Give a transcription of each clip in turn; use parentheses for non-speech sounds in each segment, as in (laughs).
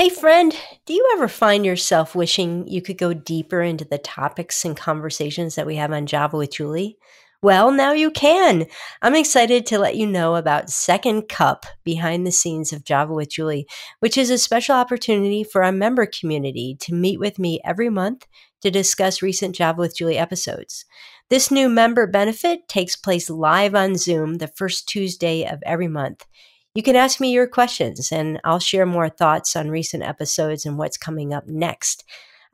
Hey, friend, do you ever find yourself wishing you could go deeper into the topics and conversations that we have on Java with Juli? Well, now you can. I'm excited to let you know about Second Cup behind the scenes of Java with Juli, which is a special opportunity for our member community to meet with me every month to discuss recent Java with Juli episodes. This new member benefit takes place live on Zoom the first Tuesday of every month. You can ask me your questions and I'll share more thoughts on recent episodes and what's coming up next.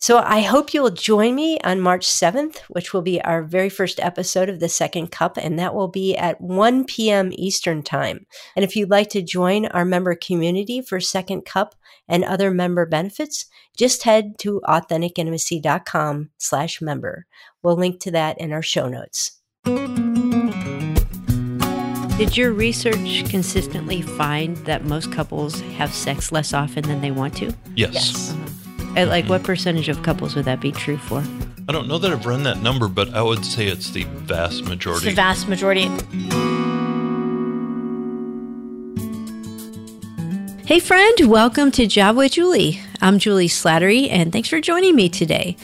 So I hope you'll join me on March 7th, which will be our very first episode of the Second Cup, and that will be at 1 p.m. Eastern Time. And if you'd like to join our member community for Second Cup and other member benefits, just head to authenticintimacy.com slash member. We'll link to that in our show notes. Did your research consistently find that most couples have sex less often than they want to? Yes. yes. Uh-huh. At like what percentage of couples would that be true for? I don't know that I've run that number, but I would say it's the vast majority. It's the vast majority. Hey, friend, welcome to Java with Juli. I'm Juli Slattery, and thanks for joining me today.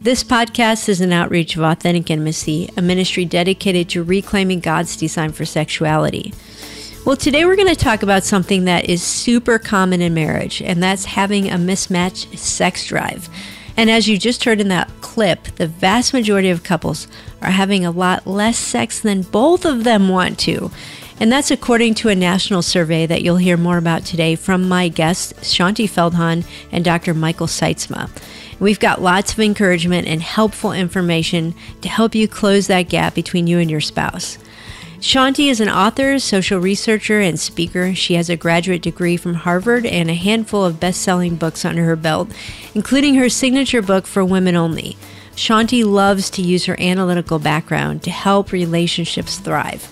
This podcast is an outreach of Authentic Intimacy, a ministry dedicated to reclaiming God's design for sexuality. Well, today we're going to talk about something that is super common in marriage, and that's having a mismatched sex drive. And as you just heard in that clip, the vast majority of couples are having a lot less sex than both of them want to. And that's according to a national survey that you'll hear more about today from my guests, Shaunti Feldhahn and Dr. Michael Sytsma. We've got lots of encouragement and helpful information to help you close that gap between you and your spouse. Shaunti is an author, social researcher, and speaker. She has a graduate degree from Harvard and a handful of best selling books under her belt, including her signature book for women only. Shaunti loves to use her analytical background to help relationships thrive.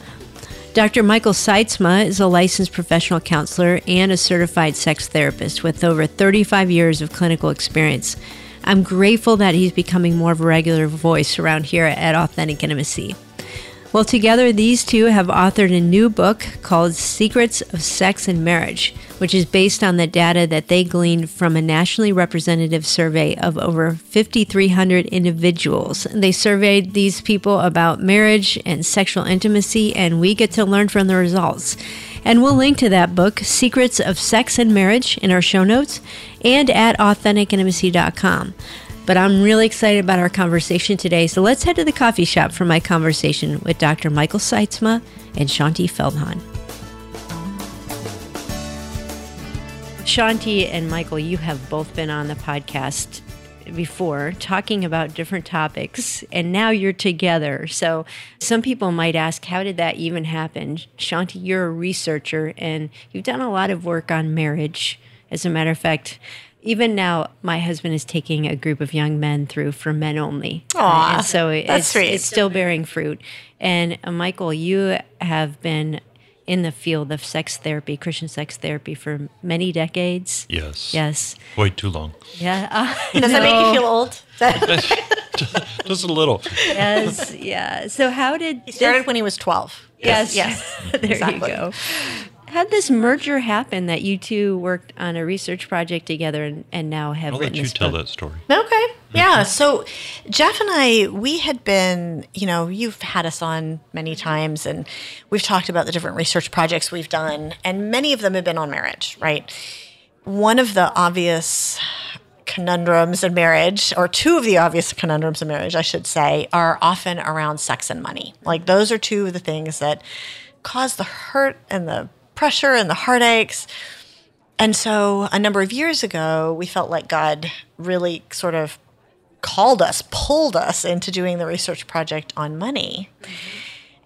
Dr. Michael Sytsma is a licensed professional counselor and a certified sex therapist with over 35 years of clinical experience. I'm grateful that he's becoming more of a regular voice around here at Authentic Intimacy. Well, together, these two have authored a new book called Secrets of Sex and Marriage, which is based on the data that they gleaned from a nationally representative survey of over 5,300 individuals. They surveyed these people about marriage and sexual intimacy, and we get to learn from the results. And we'll link to that book, Secrets of Sex and Marriage, in our show notes and at authenticintimacy.com. But I'm really excited about our conversation today, so let's head to the coffee shop for my conversation with Dr. Michael Sytsma and Shaunti Feldhahn. Shaunti and Michael, you have both been on the podcast before talking about different topics and now you're together. So some people might ask, how did that even happen? Shaunti, you're a researcher and you've done a lot of work on marriage. As a matter of fact, even now, my husband is taking a group of young men through for men only. Aww, so it's, it's still bearing fruit. And uh, Michael, you have been in the field of sex therapy, Christian sex therapy, for many decades. Yes. Yes. Way too long. Yeah. (laughs) Uh, Does that make you feel old? (laughs) Just a little. Yes. Yeah. So how did he started this, when he was twelve? Yes. Yes. (laughs) there exactly. you go. How did this merger happen that you two worked on a research project together and, and now have I'll written let you tell book? that story. Okay. (laughs) Yeah. So Jeff and I, we had been, you know, you've had us on many times and we've talked about the different research projects we've done, and many of them have been on marriage, right? One of the obvious conundrums in marriage, or two of the obvious conundrums in marriage, I should say, are often around sex and money. Like those are two of the things that cause the hurt and the pressure and the heartaches. And so a number of years ago, we felt like God really sort of called us, pulled us into doing the research project on money.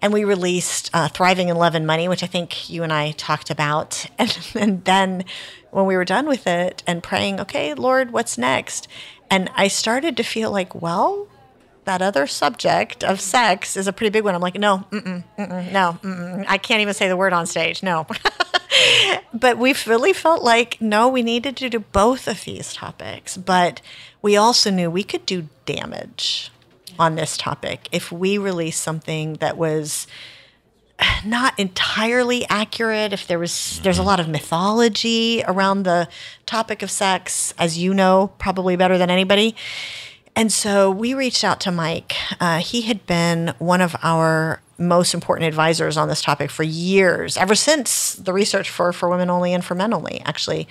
And we released uh, Thriving in Love and Money, which I think you and I talked about. (laughs) And, and then when we were done with it and praying, okay, Lord, what's next? And I started to feel like, well, that other subject of sex is a pretty big one. I'm like, no, mm-mm, mm-mm, no, mm-mm. I can't even say the word on stage. No. (laughs) but we really felt like, no, we needed to do both of these topics. But we also knew we could do damage on this topic if we released something that was not entirely accurate if there was there's a mm-hmm. lot of mythology around the topic of sex as you know probably better than anybody and so we reached out to mike uh, he had been one of our most important advisors on this topic for years ever since the research for for women only and for men only actually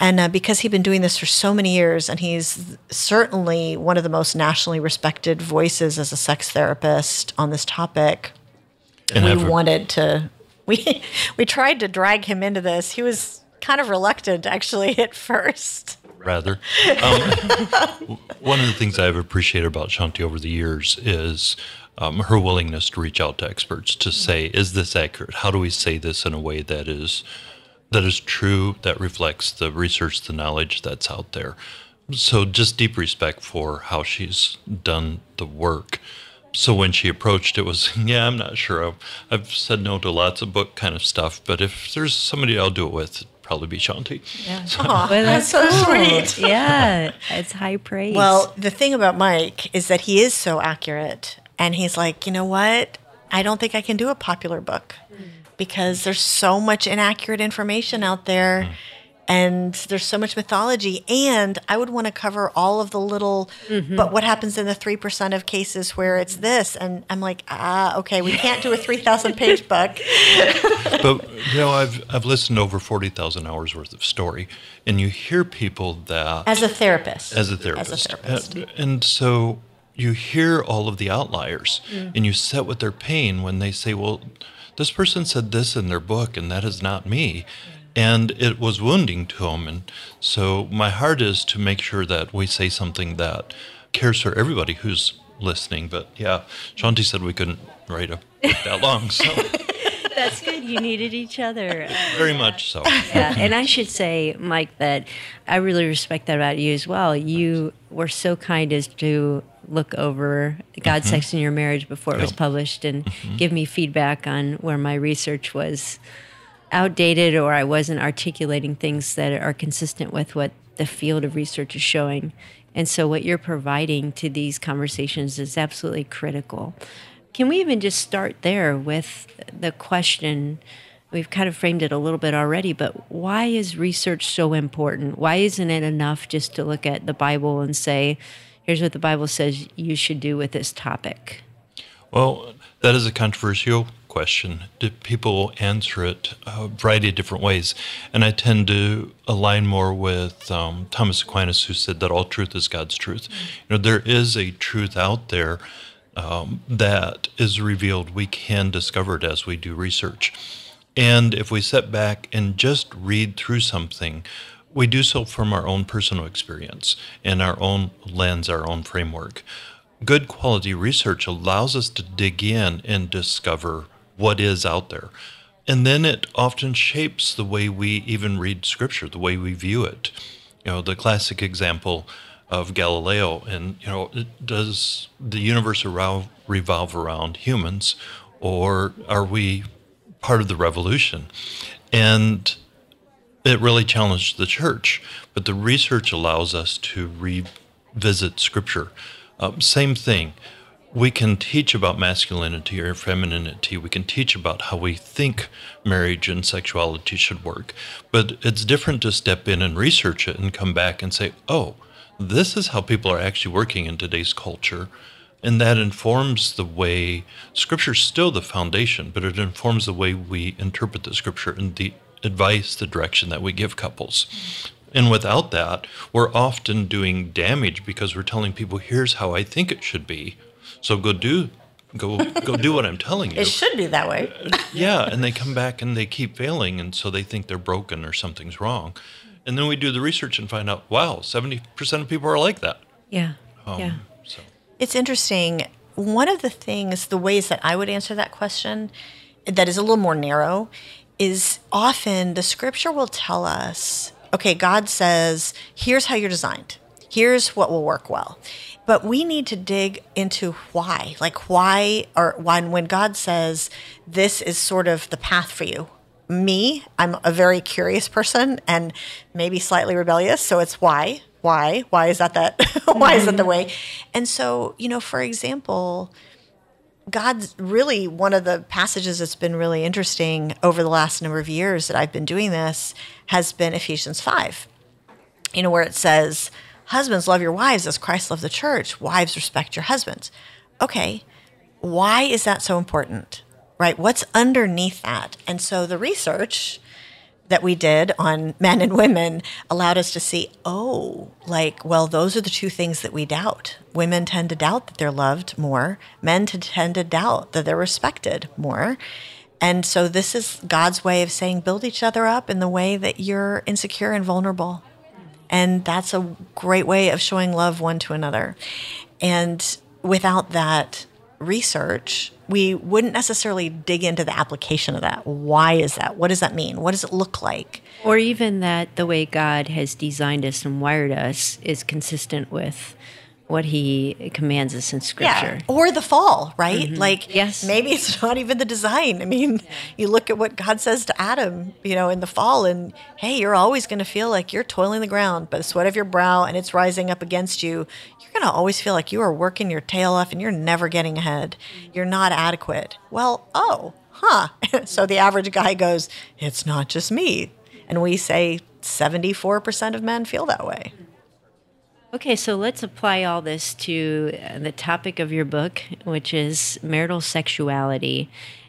and uh, because he'd been doing this for so many years, and he's certainly one of the most nationally respected voices as a sex therapist on this topic, And we I've- wanted to. (laughs) We we tried to drag him into this. He was kind of reluctant, actually, (laughs) at first. Rather. Um, one of the things I've appreciated about Shaunti over the years is um, her willingness to reach out to experts to say, "Is this accurate? How do we say this in a way that is that is true, that reflects the research, the knowledge that's out there?" So, just deep respect for how she's done the work. So when she approached, it was, (laughs) yeah, I'm not sure. I've, I've said no to lots of book kind of stuff, but if there's somebody I'll do it with, it'd probably be Shaunti. Yeah. Well, (laughs) that's so cool. sweet. (laughs) yeah, it's high praise. Well, the thing about Mike is that he is so accurate, and he's like, you know what? I don't think I can do a popular book because there's so much inaccurate information out there. Mm. And there's so much mythology, and I would want to cover all of the little. Mm-hmm. But what happens in the three percent of cases where it's this? And I'm like, ah, okay, we can't do a three thousand page book. (laughs) but you know, I've I've listened to over forty thousand hours worth of story, and you hear people that As a therapist, as a therapist, as a therapist, And, and so you hear all of the outliers, mm. and you sit with their pain when they say, "Well, this person said this in their book, and that is not me." Mm. And it was wounding to him. And so my heart is to make sure that we say something that cares for everybody who's listening. But yeah, Shaunti said we couldn't write a book that long, so (laughs) that's good. You needed each other. very much so. (laughs) yeah, and I should say, Mike, that I really respect that about you as well. You were so kind as to look over God, mm-hmm. Sex, and Your Marriage before it was published and mm-hmm. give me feedback on where my research was outdated or I wasn't articulating things that are consistent with what the field of research is showing. And so, what you're providing to these conversations is absolutely critical. Can we even just start there with the question? We've kind of framed it a little bit already, but why is research so important? Why isn't it enough just to look at the Bible and say, here's what the Bible says you should do with this topic? Well, that is a controversial question. Do People answer it a variety of different ways. And I tend to align more with um, Thomas Aquinas, who said that all truth is God's truth. You know, there is a truth out there um, that is revealed. We can discover it as we do research. And if we sit back and just read through something, we do so from our own personal experience and our own lens, our own framework. Good quality research allows us to dig in and discover what is out there. And then it often shapes the way we even read scripture, the way we view it. You know, the classic example of Galileo, and, you know, does the universe arou- revolve around humans, or are we part of the revolution? And it really challenged the church, but the research allows us to revisit scripture. Um, same thing. We can teach about masculinity or femininity. We can teach about how we think marriage and sexuality should work. But it's different to step in and research it and come back and say, oh, this is how people are actually working in today's culture. And that informs the way scripture's still the foundation, but it informs the way we interpret the scripture and the advice, the direction that we give couples. And without that, we're often doing damage because we're telling people, here's how I think it should be. So go do go go do what I'm telling (laughs) you. It should be that way. (laughs) Yeah, and they come back and they keep failing and so they think they're broken or something's wrong. And then we do the research and find out, wow, 70% of people are like that. Yeah. Um, yeah. So It's interesting. One of the things, the ways that I would answer that question, that is a little more narrow, is often the scripture will tell us, okay, God says, here's how you're designed, here's what will work well. But we need to dig into why. Like, why, or when, when God says, this is sort of the path for you, me, I'm a very curious person and maybe slightly rebellious. So it's why, why, why is that that, (laughs) why is that the way? And so, you know, for example, God's really one of the passages that's been really interesting over the last number of years that I've been doing this has been Ephesians 5. You know, where it says, Husbands, love your wives as Christ loved the church. Wives, respect your husbands. Okay, why is that so important? Right? What's underneath that? And so the research that we did on men and women allowed us to see, oh, like, well, those are the two things that we doubt. Women tend to doubt that they're loved more, men tend to doubt that they're respected more. And so this is God's way of saying, build each other up in the way that you're insecure and vulnerable. And that's a great way of showing love one to another. And without that research, we wouldn't necessarily dig into the application of that. Why is that? What does that mean? What does it look like? Or even that the way God has designed us and wired us is consistent with what he commands us in scripture. Yeah. Or the fall, right? Mm-hmm. Like yes. maybe it's (laughs) not even the design. I mean, yeah. you look at what God says to Adam, you know, in the fall and hey, you're always going to feel like you're toiling the ground by the sweat of your brow and it's rising up against you. You're going to always feel like you are working your tail off and you're never getting ahead. You're not adequate. Well, oh, huh. (laughs) so the average guy goes, "It's not just me." And we say 74% of men feel that way. Okay, so let's apply all this to uh, the topic of your book, which is marital sexuality.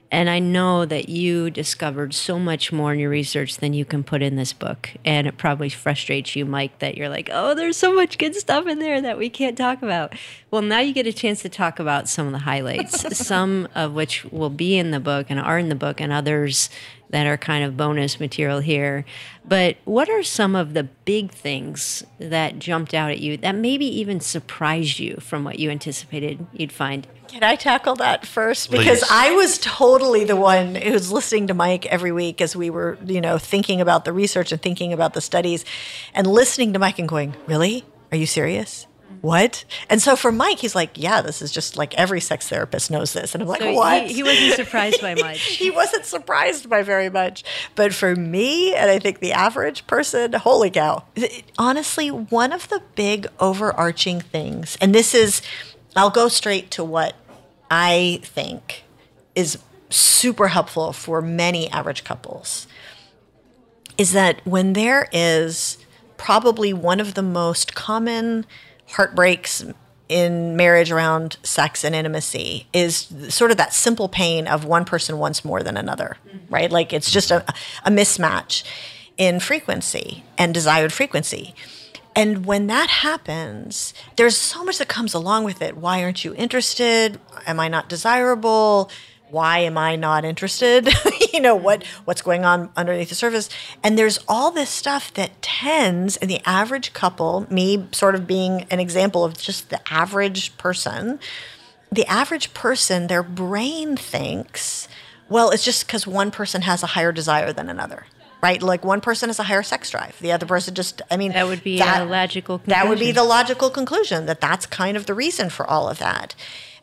And I know that you discovered so much more in your research than you can put in this book. And it probably frustrates you, Mike, that you're like, oh, there's so much good stuff in there that we can't talk about. Well, now you get a chance to talk about some of the highlights, (laughs) some of which will be in the book and are in the book, and others that are kind of bonus material here. But what are some of the big things that jumped out at you that maybe even surprised you from what you anticipated you'd find? Can I tackle that first? Because Please. I was totally the one who was listening to Mike every week as we were, you know, thinking about the research and thinking about the studies and listening to Mike and going, Really? Are you serious? What? And so for Mike, he's like, yeah, this is just like every sex therapist knows this. And I'm like, so what? He, he, wasn't (laughs) surprised by much. he wasn't surprised by very much. But for me, and I think the average person, holy cow. Honestly, one of the big overarching things, and this is, I'll go straight to what I think is super helpful for many average couples, is that when there is probably one of the most common heartbreaks in marriage around sex and intimacy is sort of that simple pain of one person wants more than another, mm-hmm. right? Like it's just a, a mismatch in frequency and desired frequency. And when that happens, there's so much that comes along with it. Why aren't you interested? Am I not desirable? Why am I not interested? (laughs) you know, what mm-hmm. what's going on underneath the surface? And there's all this stuff that tends in the average couple, me sort of being an example of just the average person, the average person, their brain thinks, well, it's just because one person has a higher desire than another right? Like one person has a higher sex drive, the other person just, I mean, that would be that, logical conclusion. That would be the logical conclusion that that's kind of the reason for all of that.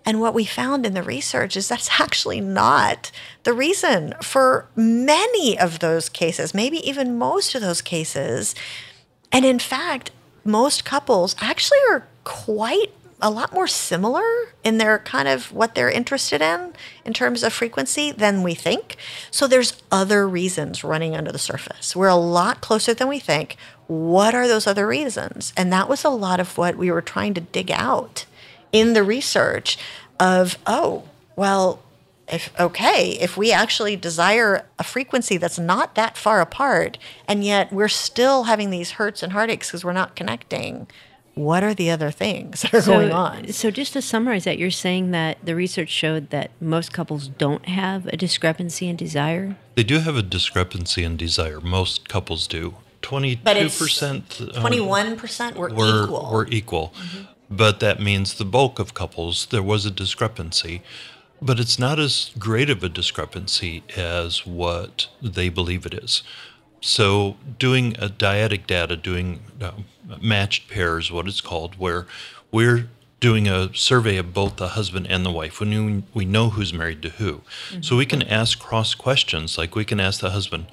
And what we found in the research is that's (laughs) actually not the reason for many of those cases, maybe even most of those cases. And in fact, most couples actually are quite a lot more similar in their kind of what they're interested in in terms of frequency than we think. So there's other reasons running under the surface. We're a lot closer than we think. What are those other reasons? And that was a lot of what we were trying to dig out in the research of, oh, well, if okay, if we actually desire a frequency that's not that far apart, and yet we're still having these hurts and heartaches because we're not connecting, what are the other things that are so, going on? So, just to summarize that, you're saying that the research showed that most couples don't have a discrepancy in desire? They do have a discrepancy in desire. Most couples do. 22%. 21% were, were equal. Were equal. Mm-hmm. But that means the bulk of couples, there was a discrepancy. But it's not as great of a discrepancy as what they believe it is. So, doing a dyadic data, doing uh, matched pairs, what it's called, where we're doing a survey of both the husband and the wife when we know who's married to who. Mm-hmm. So we can ask cross questions, like we can ask the husband,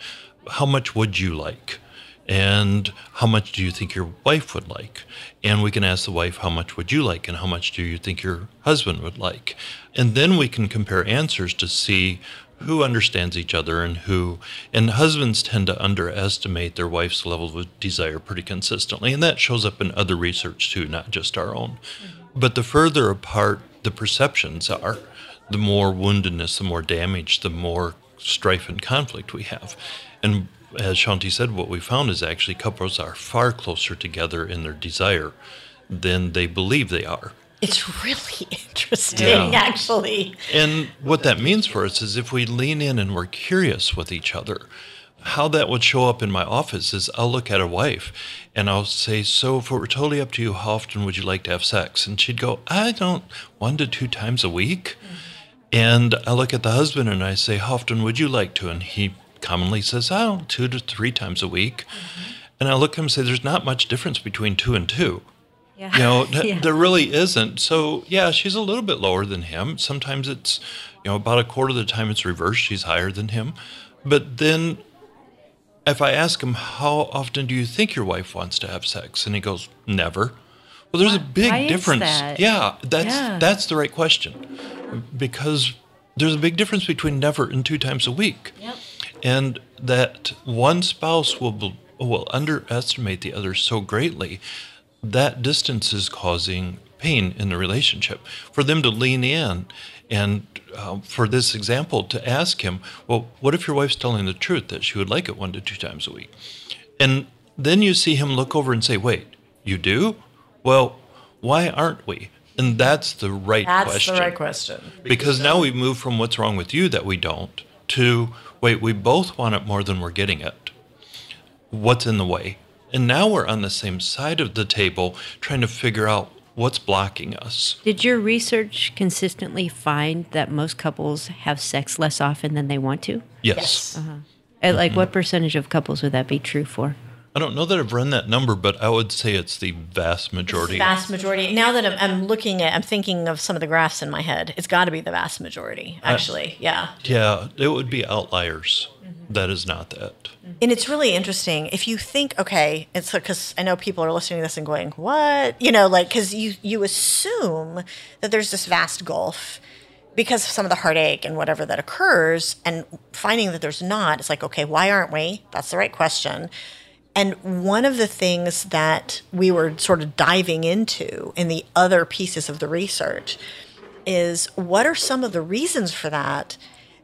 How much would you like? And how much do you think your wife would like? And we can ask the wife, how much would you like? And how much do you think your husband would like? And then we can compare answers to see who understands each other and who. And husbands tend to underestimate their wife's level of desire pretty consistently. And that shows up in other research too, not just our own. Mm-hmm. But the further apart the perceptions are, the more woundedness, the more damage, the more strife and conflict we have. And as Shaunti said, what we found is actually couples are far closer together in their desire than they believe they are. It's really (laughs) interesting, Yeah. actually. And what that means for us is if we lean in and we're curious with each other, how that would show up in my office is I'll look at a wife and I'll say, So, if it were totally up to you, how often would you like to have sex? And she'd go, I don't, one to two times a week. And I look at the husband and I say, How often would you like to? And he commonly says, Oh, two to three times a week. Mm-hmm. And I look at him and say, There's not much difference between two and two. Yeah. You know, th- (laughs) Yeah. there really isn't. So, yeah, she's a little bit lower than him. Sometimes it's, you know, about a quarter of the time it's reversed. She's higher than him. But then if I ask him, how often do you think your wife wants to have sex? And he goes, never. Well, there's a big why difference. that? Yeah, that's Yeah. that's the right question. Because there's a big difference between never and two times a week. Yep. And that one spouse will will underestimate the other so greatly that distance is causing pain in the relationship. For them to lean in and um, for this example to ask him, well, what if your wife's telling the truth that she would like it one to two times a week? And then you see him look over and say, wait, you do? Well, why aren't we? And that's the right That's question. the right question. Because now we move from what's wrong with you that we don't to wait, we both want it more than we're getting it. What's in the way? And now we're on the same side of the table trying to figure out what's blocking us. Did your research consistently find that most couples have sex less often than they want to? Yes. Uh, Like, what percentage of couples would that be true for? I don't know that I've run that number, but I would say it's the vast majority. Vast majority. Now that I'm, I'm looking at, I'm thinking of some of the graphs in my head. It's got to be the vast majority, actually. yeah. Yeah, it would be outliers. Mm-hmm. That is not that. Mm-hmm. And it's really interesting if you think, okay, it's because I know people are listening to this and going, "What?" You know, like because you you assume that there's this vast gulf because of some of the heartache and whatever that occurs, and finding that there's not, it's like, okay, why aren't we? That's the right question. And one of the things that we were sort of diving into in the other pieces of the research is what are some of the reasons for that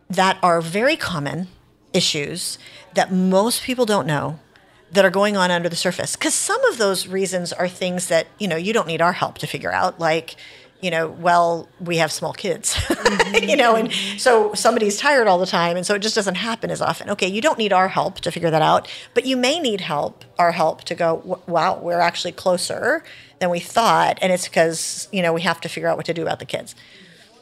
that are very common issues that most people don't know that are going on under the surface? Because some of those reasons are things that you know you don't need our help to figure out. Like you know well we have small kids (laughs) mm-hmm. you know and mm-hmm. so somebody's tired all the time and so it just doesn't happen as often okay you don't need our help to figure that out but you may need help our help to go "W- wow we're actually closer than we thought and it's because you know we have to figure out what to do about the kids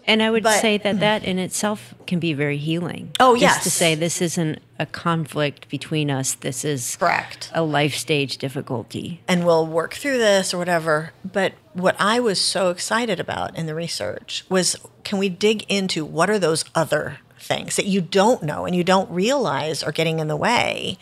And I would But- say that mm-hmm. that in itself can be very healing. Oh, Just to say this isn't a conflict between us. This is correct a life stage difficulty. and we'll work through this or whatever. But what I was so excited about in the research was can we dig into what are those other things that you don't know and you don't realize are getting in the way?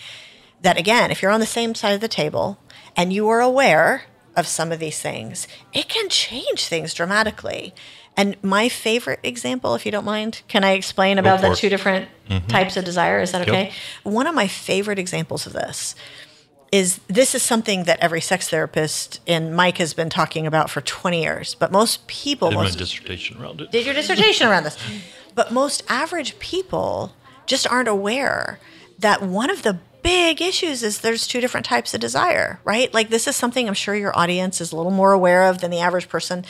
That again, if you're on the same side of the table and you are aware of some of these things, it can change things dramatically. And my favorite example, if you don't mind, can I explain about the two different mm-hmm. types of desire? Is that Yep. okay? One of my favorite examples of this is this is something that every sex therapist and Mike has been talking about for 20 years, but most people Did my dissertation around it. did your dissertation around this. But most average people just aren't aware that one of the big issues is there's two different types of desire, right? Like this is something I'm sure your audience is a little more aware of than the average person.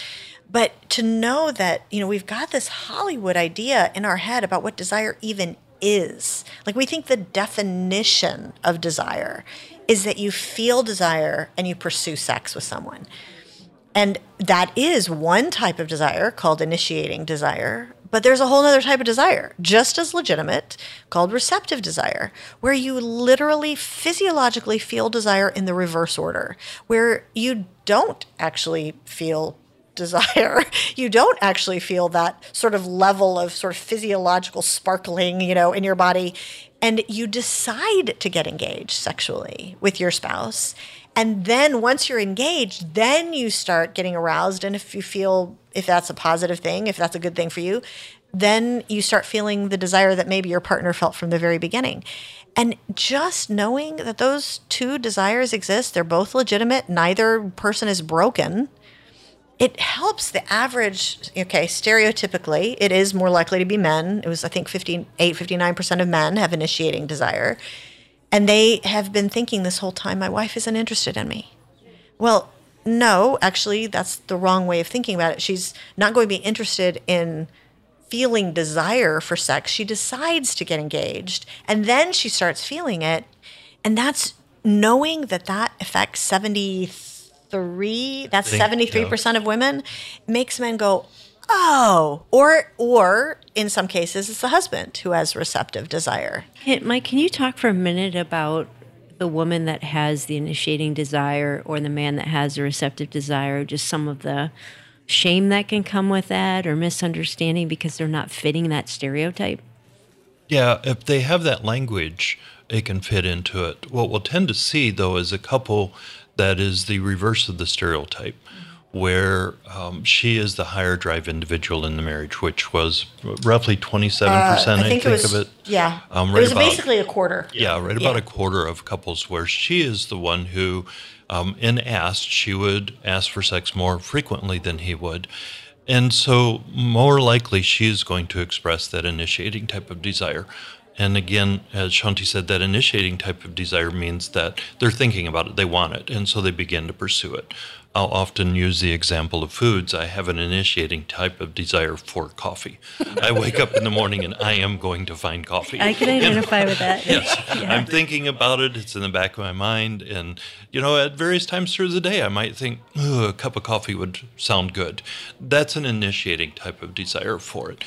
But to know that, you know, we've got this Hollywood idea in our head about what desire even is. Like we think the definition of desire is that you feel desire and you pursue sex with someone. And that is one type of desire called initiating desire. But there's a whole other type of desire, just as legitimate, called receptive desire, where you literally physiologically feel desire in the reverse order, where you don't actually feel desire, (laughs) you don't actually feel that sort of level of sort of physiological sparkling, you know, in your body. And you decide to get engaged sexually with your spouse. And then once you're engaged, then you start getting aroused. And if you feel, if that's a positive thing, if that's a good thing for you, then you start feeling the desire that maybe your partner felt from the very beginning. And just knowing that those two desires exist, they're both legitimate, neither person is broken, it helps the average, okay, stereotypically, it is more likely to be men. It was, I think, 58, 59% of men have initiating desire. And they have been thinking this whole time, my wife isn't interested in me. Well, no, actually, that's the wrong way of thinking about it. She's not going to be interested in feeling desire for sex, she decides to get engaged and then she starts feeling it. And that's knowing that that affects 73, that's 73% of women makes men go, oh, or, or in some cases, it's the husband who has receptive desire. Hey, Mike, can you talk for a minute about the woman that has the initiating desire or the man that has the receptive desire, just some of the shame that can come with that or misunderstanding because they're not fitting that stereotype? Yeah, if they have that language, it can fit into it. What we'll tend to see, though, is a couple that is the reverse of the stereotype, where um, she is the higher drive individual in the marriage, which was roughly 27%, uh, I, think, I think was, of it. Yeah. Um, right it was about, basically a quarter. Yeah, right about yeah. a quarter of couples where she is the one who um, and asked, she would ask for sex more frequently than he would. And so, more likely, she is going to express that initiating type of desire. And again, as Shaunti said, that initiating type of desire means that they're thinking about it, they want it, and so they begin to pursue it. I'll often use the example of foods. I have an initiating type of desire for coffee. (laughs) I wake up in the morning and I am going to find coffee. I can (laughs) identify with that. yes. (laughs) Yeah. I'm thinking about it. It's in the back of my mind. And, you know, at various times through the day, I might think, a cup of coffee would sound good. That's an initiating type of desire for it.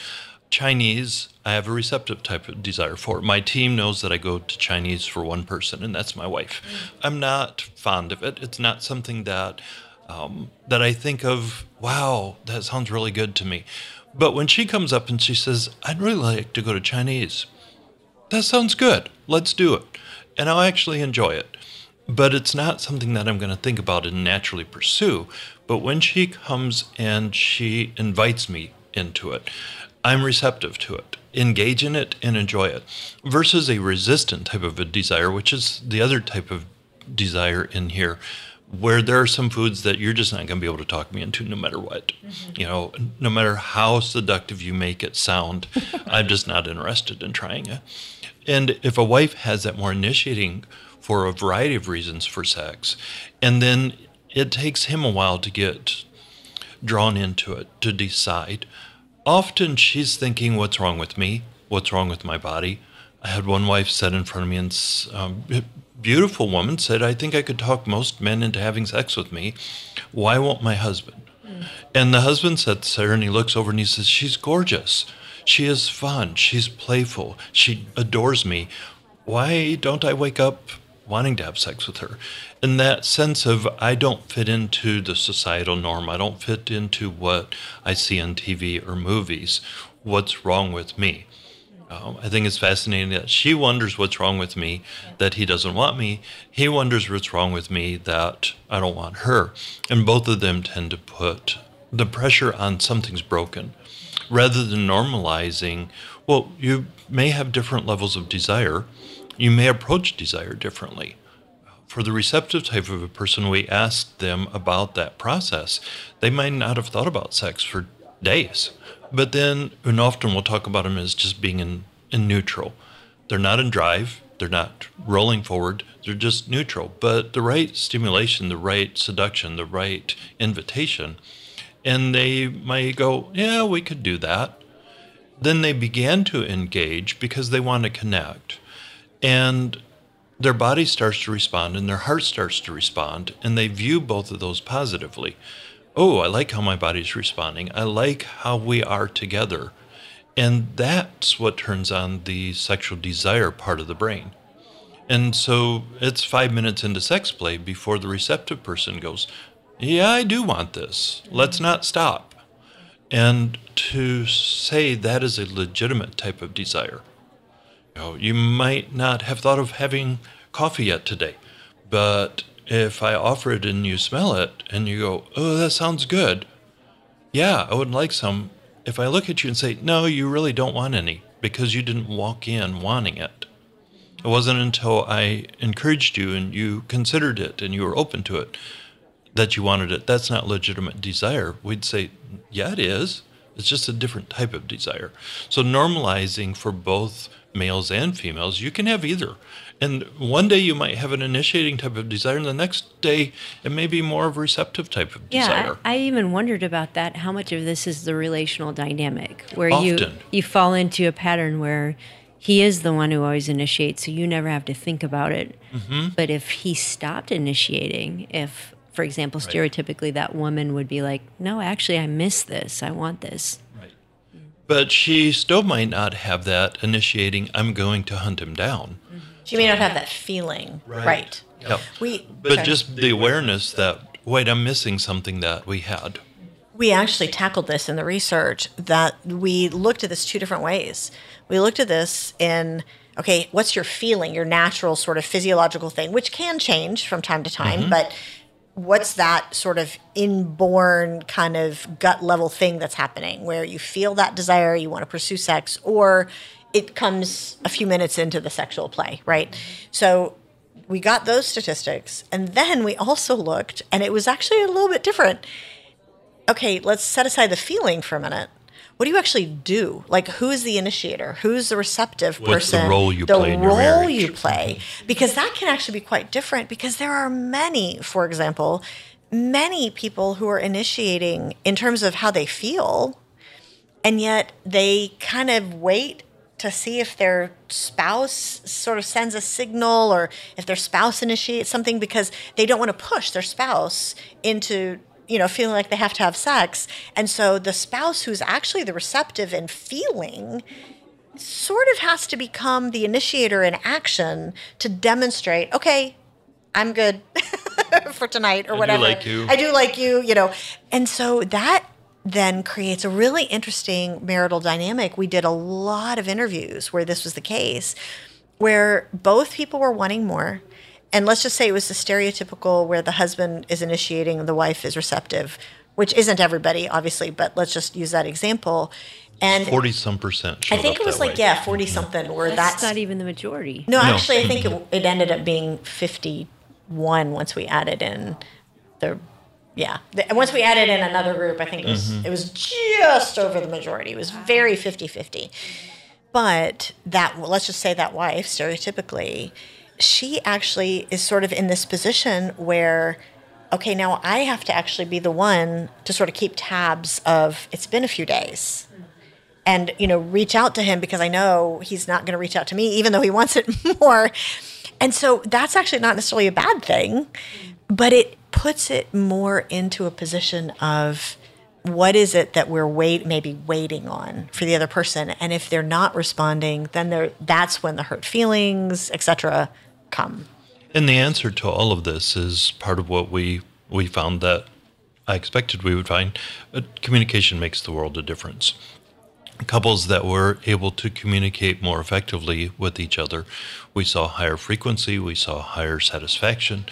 Chinese, I have a receptive type of desire for. My team knows that I go to Chinese for one person, and that's my wife. Mm. I'm not fond of it. It's not something that um, that I think of, wow, that sounds really good to me. But when she comes up and she says, I'd really like to go to Chinese, that sounds good. Let's do it. And I'll actually enjoy it. But it's not something that I'm going to think about and naturally pursue. But when she comes and she invites me into it, I'm receptive to it, engage in it, and enjoy it, versus a resistant type of a desire, which is the other type of desire in here where there are some foods that you're just not going to be able to talk me into no matter what. Mm-hmm. You know, no matter how seductive you make it sound, (laughs) I'm just not interested in trying it. And if a wife has that more initiating for a variety of reasons for sex, and then it takes him a while to get drawn into it, to decide. Often she's thinking, What's wrong with me? What's wrong with my body? I had one wife sit in front of me and um, beautiful woman said, I think I could talk most men into having sex with me. Why won't my husband? Mm. And the husband sits there and he looks over and he says, She's gorgeous. She is fun. She's playful. She adores me. Why don't I wake up wanting to have sex with her? In that sense of, I don't fit into the societal norm. I don't fit into what I see on TV or movies. What's wrong with me? Um, I think it's fascinating that she wonders what's wrong with me, that he doesn't want me. He wonders what's wrong with me, that I don't want her. And both of them tend to put the pressure on something's broken rather than normalizing, well, you may have different levels of desire. You may approach desire differently. For the receptive type of a person, we ask them about that process. They might not have thought about sex for days but then, and often we'll talk about them as just being in, in neutral. They're not in drive, they're not rolling forward, they're just neutral. But the right stimulation, the right seduction, the right invitation, and they might go, Yeah, we could do that. Then they began to engage because they want to connect. And their body starts to respond and their heart starts to respond, and they view both of those positively oh, I like how my body's responding. I like how we are together. And that's what turns on the sexual desire part of the brain. And so it's five minutes into sex play before the receptive person goes, yeah, I do want this. Let's not stop. And to say that is a legitimate type of desire. You know, you might not have thought of having coffee yet today, but if I offer it and you smell it and you go, oh, that sounds good. Yeah, I would like some. If I look at you and say, no, you really don't want any because you didn't walk in wanting it. It wasn't until I encouraged you and you considered it and you were open to it that you wanted it. That's not legitimate desire. We'd say, yeah, it is. It's just a different type of desire. So normalizing for both males and females, you can have either. And one day you might have an initiating type of desire, and the next day it may be more of a receptive type of yeah, desire. I, I even wondered about that. How much of this is the relational dynamic, where you Often. you fall into a pattern where he is the one who always initiates, so you never have to think about it. Mm-hmm. But if he stopped initiating, if for example, stereotypically that woman would be like, "No, actually, I miss this. I want this." Right. But she still might not have that initiating, I'm going to hunt him down. Mm-hmm. She may not have that feeling. Right. Yep. We But sorry. just the awareness that, wait, I'm missing something that we had. we actually tackled this in the research that we looked at this two different ways. We looked at this in okay, what's your feeling, your natural sort of physiological thing, which can change from time to time, mm-hmm. but what's that sort of inborn kind of gut level thing that's happening where you feel that desire, you want to pursue sex, or it comes a few minutes into the sexual play, right? So we got those statistics. And then we also looked, and it was actually a little bit different okay, let's set aside the feeling for a minute. What do you actually do? Like, who is the initiator? Who's the receptive What's the person? role you the play in your role you play, because that can actually be quite different. Because there are many, for example, many people who are initiating in terms of how they feel, and yet they kind of wait to see if their spouse sort of sends a signal or if their spouse initiates something because they don't want to push their spouse into you know feeling like they have to have sex. And so the spouse who's actually the receptive and feeling sort of has to become the initiator in action to demonstrate okay i'm good (laughs) for tonight or do whatever. like you. i do like you you know. And so that then creates a really interesting marital dynamic. We did a lot of interviews where this was the case where both people were wanting more and let's just say it was the stereotypical where the husband is initiating and the wife is receptive which isn't everybody obviously but let's just use that example and 40 some percent. i think up it was like way. yeah 40 something mm-hmm. where That's, that's, not even the majority. no, No. actually, I think it, mm-hmm. it ended up being 51 once we added in the, yeah. The, and once we added in another group, I think it was, mm-hmm. it was just over the majority. It was very 50 50. But that, well, let's just say that wife, stereotypically, she actually is sort of in this position where, okay, now I have to actually be the one to sort of keep tabs of it's been a few days and you know reach out to him because I know he's not going to reach out to me even though he (laughs) wants it more. And so that's actually not necessarily a bad thing, but it puts it more into a position of what is it that we're wait maybe waiting on for the other person and if they're not responding then there that's when the hurt feelings etc come And the answer to all of this is part of what we we found that I expected we would find. Uh, communication makes the world a difference. Couples that were able to communicate more effectively with each other, we saw higher frequency, we saw higher satisfaction.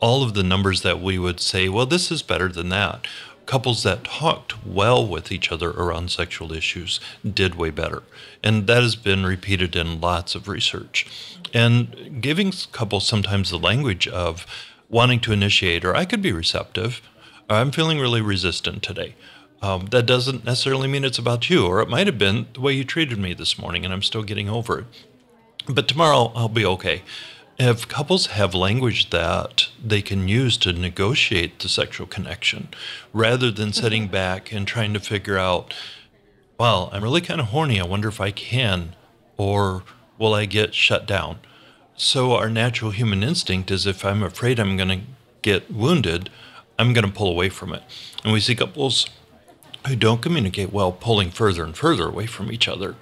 All of the numbers that we would say, well, this is better than that. Couples that talked well with each other around sexual issues did way better. And that has been repeated in lots of research. And giving couples sometimes the language of wanting to initiate, or I could be receptive, or I'm feeling really resistant today. Um, that doesn't necessarily mean it's about you, or it might have been the way you treated me this morning, and I'm still getting over it. But tomorrow I'll be okay. If couples have language that they can use to negotiate the sexual connection, rather than mm-hmm. sitting back and trying to figure out, well, I'm really kind of horny. I wonder if I can, or will I get shut down? So, our natural human instinct is if I'm afraid I'm going to get wounded, I'm going to pull away from it. And we see couples who don't communicate well pulling further and further away from each other,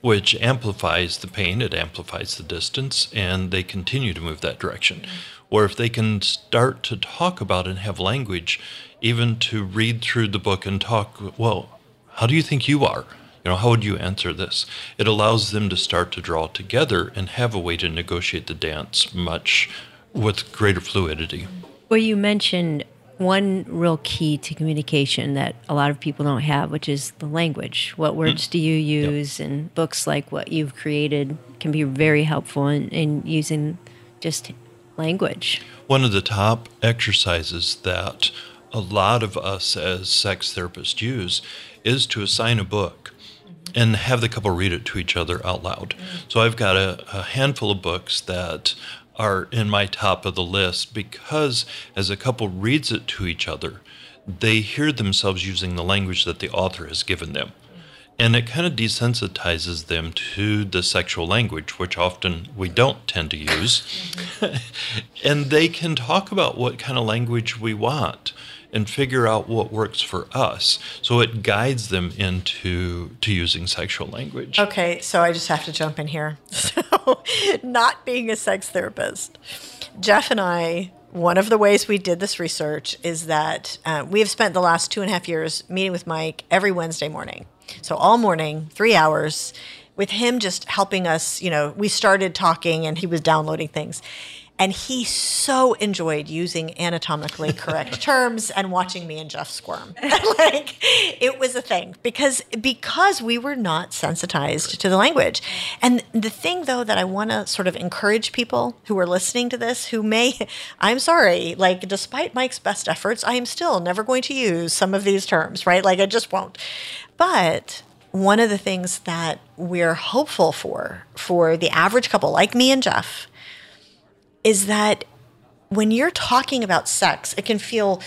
which amplifies the pain, it amplifies the distance, and they continue to move that direction. Mm-hmm. Or if they can start to talk about and have language, even to read through the book and talk, well, how do you think you are? You know, how would you answer this? It allows them to start to draw together and have a way to negotiate the dance much with greater fluidity. Well, you mentioned one real key to communication that a lot of people don't have, which is the language. What words mm. do you use? Yep. And books like what you've created can be very helpful in, in using just language. One of the top exercises that a lot of us as sex therapists use is to assign a book and have the couple read it to each other out loud. So I've got a, a, handful of books that are in my top of the list because as a couple reads it to each other, they hear themselves using the language that the author has given them. And it kind of desensitizes them to the sexual language, which often we don't tend to use. Mm-hmm. (laughs) and they can talk about what kind of language we want and figure out what works for us. So it guides them into to using sexual language. Okay, so I just have to jump in here. (laughs) So, not being a sex therapist, Jeff and I one of the ways we did this research is that uh, we have spent the last two and a half years meeting with Mike every Wednesday morning. So, all morning, three hours, with him just helping us. You know, we started talking and he was downloading things. And he so enjoyed using anatomically correct (laughs) terms and watching me and Jeff squirm. (laughs) like it was a thing because because we were not sensitized to the language. And the thing though that I want to sort of encourage people who are listening to this who may (laughs) I'm sorry, like despite Mike's best efforts, I am still never going to use some of these terms, right? Like I just won't. But one of the things that we're hopeful for for the average couple like me and Jeff is that when you're talking about sex, it can feel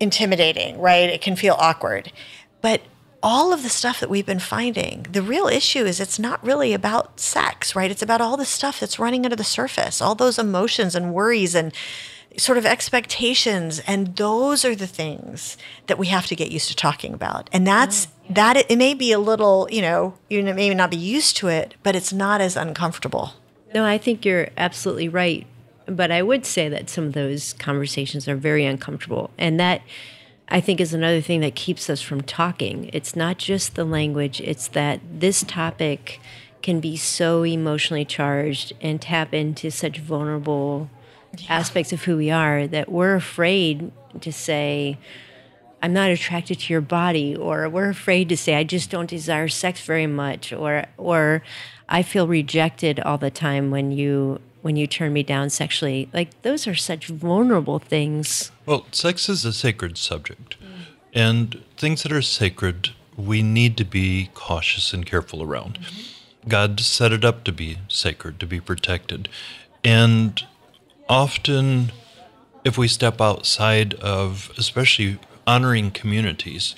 intimidating, right? It can feel awkward. But all of the stuff that we've been finding, the real issue is it's not really about sex, right? It's about all the stuff that's running under the surface, all those emotions and worries and sort of expectations and those are the things that we have to get used to talking about and that's mm. that it, it may be a little you know you may not be used to it but it's not as uncomfortable no i think you're absolutely right but I would say that some of those conversations are very uncomfortable. And that I think is another thing that keeps us from talking. It's not just the language, it's that this topic can be so emotionally charged and tap into such vulnerable yeah. aspects of who we are that we're afraid to say, I'm not attracted to your body, or we're afraid to say, I just don't desire sex very much, or, or I feel rejected all the time when you when you turn me down sexually. Like those are such vulnerable things. Well, sex is a sacred subject. Mm. And things that are sacred, we need to be cautious and careful around. Mm-hmm. God set it up to be sacred, to be protected. And often, if we step outside of, especially honoring communities,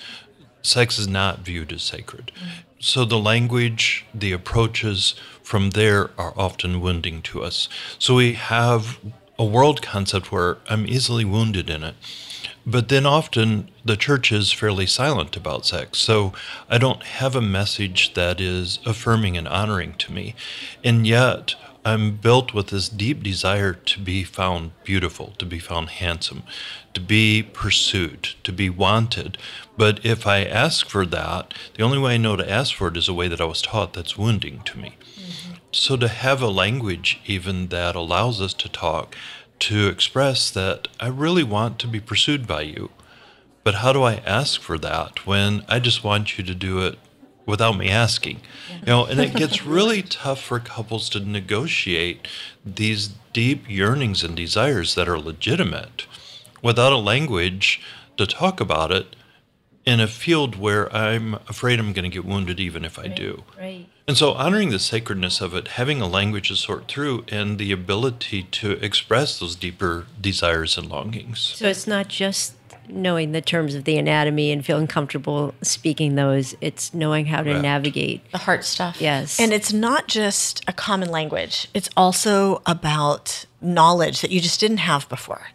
sex is not viewed as sacred. Mm-hmm. So the language, the approaches from there are often wounding to us. So we have a world concept where I'm easily wounded in it. But then often the church is fairly silent about sex. So I don't have a message that is affirming and honoring to me. And yet I'm built with this deep desire to be found beautiful, to be found handsome, to be pursued, to be wanted. But if I ask for that, the only way I know to ask for it is a way that I was taught that's wounding to me. So to have a language even that allows us to talk, to express that I really want to be pursued by you. But how do I ask for that when I just want you to do it without me asking. You know, and it gets (laughs) really tough for couples to negotiate these deep yearnings and desires that are legitimate without a language to talk about it in a field where I'm afraid I'm going to get wounded even if I right, do. Right. And so honoring the sacredness of it, having a language to sort through and the ability to express those deeper desires and longings. So it's not just knowing the terms of the anatomy and feeling comfortable speaking those. It's knowing how to right. navigate the heart stuff. Yes. And it's not just a common language, it's also about knowledge that you just didn't have before.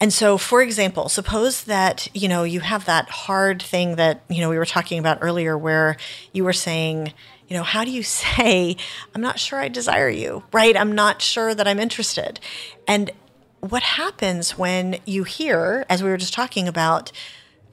And so, for example, suppose that, you know, you have that hard thing that, you know, we were talking about earlier where you were saying, You know, how do you say, I'm not sure I desire you, right? I'm not sure that I'm interested. And what happens when you hear, as we were just talking about,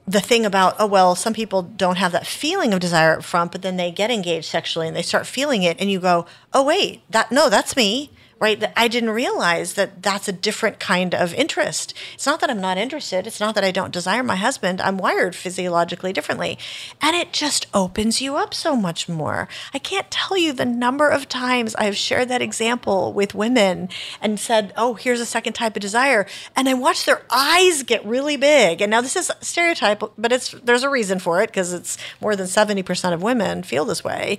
the thing about oh well some people don't have that feeling of desire up front but then they get engaged sexually and they start feeling it and you go oh wait that no that's me right? I didn't realize that that's a different kind of interest. It's not that I'm not interested. It's not that I don't desire my husband. I'm wired physiologically differently. And it just opens you up so much more. I can't tell you the number of times I've shared that example with women and said, oh, here's a second type of desire. And I watch their eyes get really big. And now this is stereotype, but it's there's a reason for it because it's more than 70% of women feel this way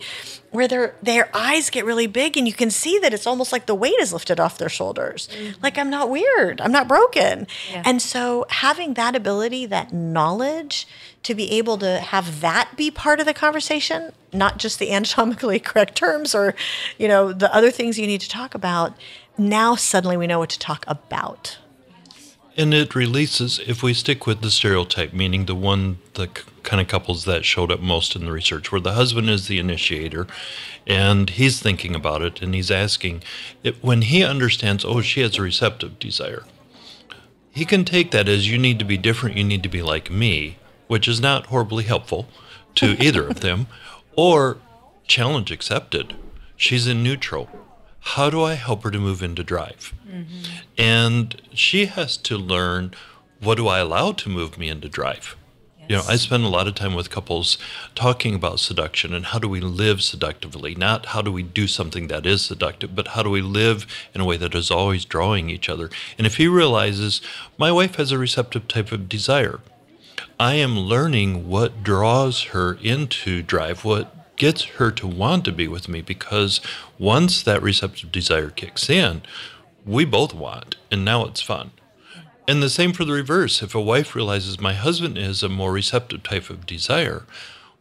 where their their eyes get really big and you can see that it's almost like the weight is lifted off their shoulders. Mm-hmm. Like I'm not weird. I'm not broken. Yeah. And so having that ability, that knowledge to be able to have that be part of the conversation, not just the anatomically (laughs) correct terms or, you know, the other things you need to talk about, now suddenly we know what to talk about. And it releases, if we stick with the stereotype, meaning the one, the kind of couples that showed up most in the research, where the husband is the initiator and he's thinking about it and he's asking, it, when he understands, oh, she has a receptive desire, he can take that as you need to be different, you need to be like me, which is not horribly helpful to (laughs) either of them, or challenge accepted. She's in neutral how do I help her to move into drive? Mm-hmm. And she has to learn what do I allow to move me into drive? Yes. You know, I spend a lot of time with couples talking about seduction and how do we live seductively, not how do we do something that is seductive, but how do we live in a way that is always drawing each other. And if he realizes my wife has a receptive type of desire, I am learning what draws her into drive, what gets her to want to be with me because once that receptive desire kicks in, we both want, and now it's fun. And the same for the reverse. If a wife realizes my husband is a more receptive type of desire,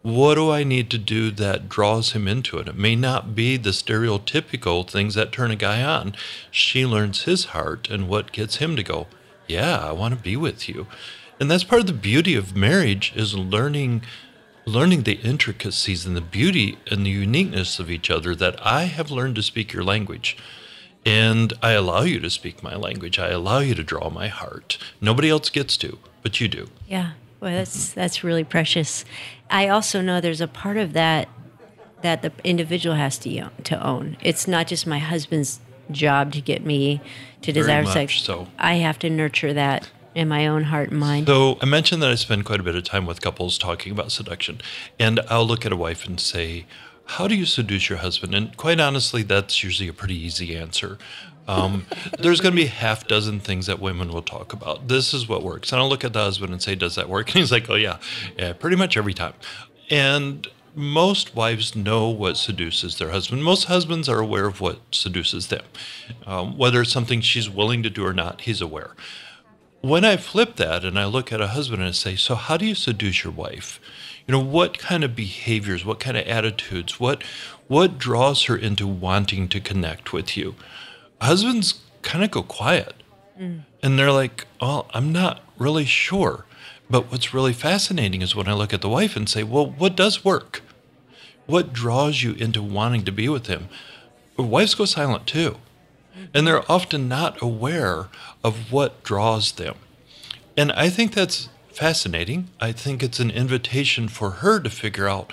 what do I need to do that draws him into it? It may not be the stereotypical things that turn a guy on. She learns his heart and what gets him to go, Yeah, I want to be with you. And that's part of the beauty of marriage is learning learning the intricacies and the beauty and the uniqueness of each other that I have learned to speak your language. And I allow you to speak my language. I allow you to draw my heart. Nobody else gets to, but you do. Yeah. Well, that's that's really precious. I also know there's a part of that that the individual has to to own. It's not just my husband's job to get me to desire sex. So. I have to nurture that in my own heart and mind. So I mentioned that I spend quite a bit of time with couples talking about seduction, and I'll look at a wife and say, "How do you seduce your husband?" And quite honestly, that's usually a pretty easy answer. Um, (laughs) there's going to be half dozen things that women will talk about. This is what works, and I'll look at the husband and say, "Does that work?" (laughs) And he's like, "Oh yeah, yeah, pretty much every time." And most wives know what seduces their husband. Most husbands are aware of what seduces them. Um, whether it's something she's willing to do or not, he's aware when I flip that and I look at a husband and I say, So, how do you seduce your wife? You know, what kind of behaviors, what kind of attitudes, what, what draws her into wanting to connect with you? Husbands kind of go quiet mm. and they're like, Oh, I'm not really sure. But what's really fascinating is when I look at the wife and say, Well, what does work? What draws you into wanting to be with him? Wives go silent too and they're often not aware of what draws them. And I think that's fascinating. I think it's an invitation for her to figure out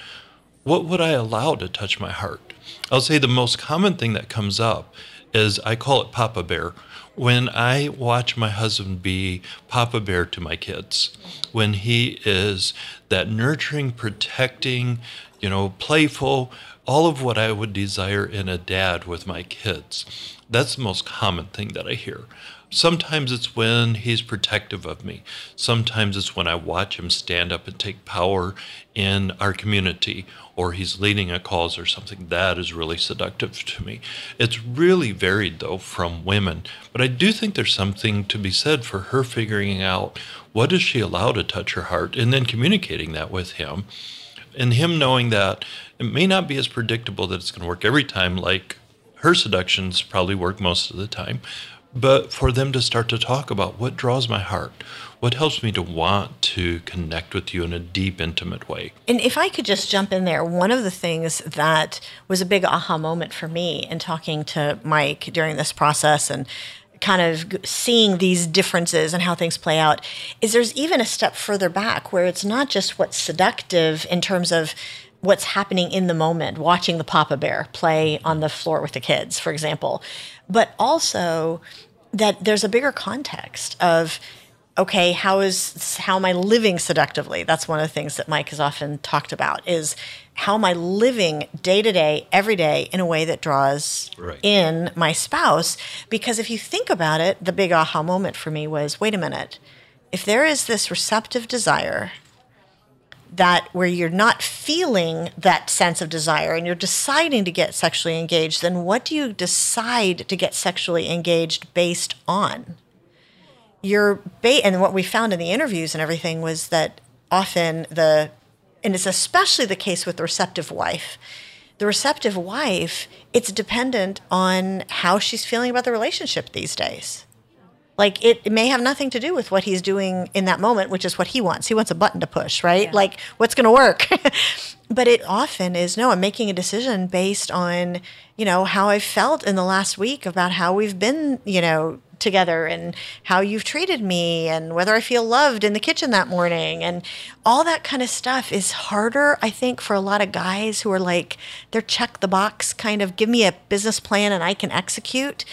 what would I allow to touch my heart. I'll say the most common thing that comes up is I call it Papa Bear. When I watch my husband be Papa Bear to my kids, when he is that nurturing, protecting, you know, playful, all of what I would desire in a dad with my kids. That's the most common thing that I hear. Sometimes it's when he's protective of me. Sometimes it's when I watch him stand up and take power in our community or he's leading a cause or something. That is really seductive to me. It's really varied though from women, but I do think there's something to be said for her figuring out what does she allow to touch her heart and then communicating that with him and him knowing that it may not be as predictable that it's going to work every time like her seductions probably work most of the time but for them to start to talk about what draws my heart, what helps me to want to connect with you in a deep, intimate way. And if I could just jump in there, one of the things that was a big aha moment for me in talking to Mike during this process and kind of seeing these differences and how things play out is there's even a step further back where it's not just what's seductive in terms of what's happening in the moment, watching the Papa Bear play on the floor with the kids, for example, but also that there's a bigger context of okay how is how am i living seductively? That's one of the things that mike has often talked about is how am i living day to day every day in a way that draws right. in my spouse? Because if you think about it the big aha moment for me was wait a minute. If there is this receptive desire that where you're not feeling that sense of desire and you're deciding to get sexually engaged, then what do you decide to get sexually engaged based on? Your ba- and what we found in the interviews and everything was that often the and it's especially the case with the receptive wife. The receptive wife, it's dependent on how she's feeling about the relationship these days. Like it, it, may have nothing to do with what he's doing in that moment, which is what he wants. He wants a button to push, right? Yeah. Like what's going to work. (laughs) but it often is no, I'm making a decision based on, you know, how I felt in the last week about how we've been, you know, together and how you've treated me and whether I feel loved in the kitchen that morning and all that kind of stuff is harder I think for a lot of guys who are like they're check the box kind of give me a business plan and I can execute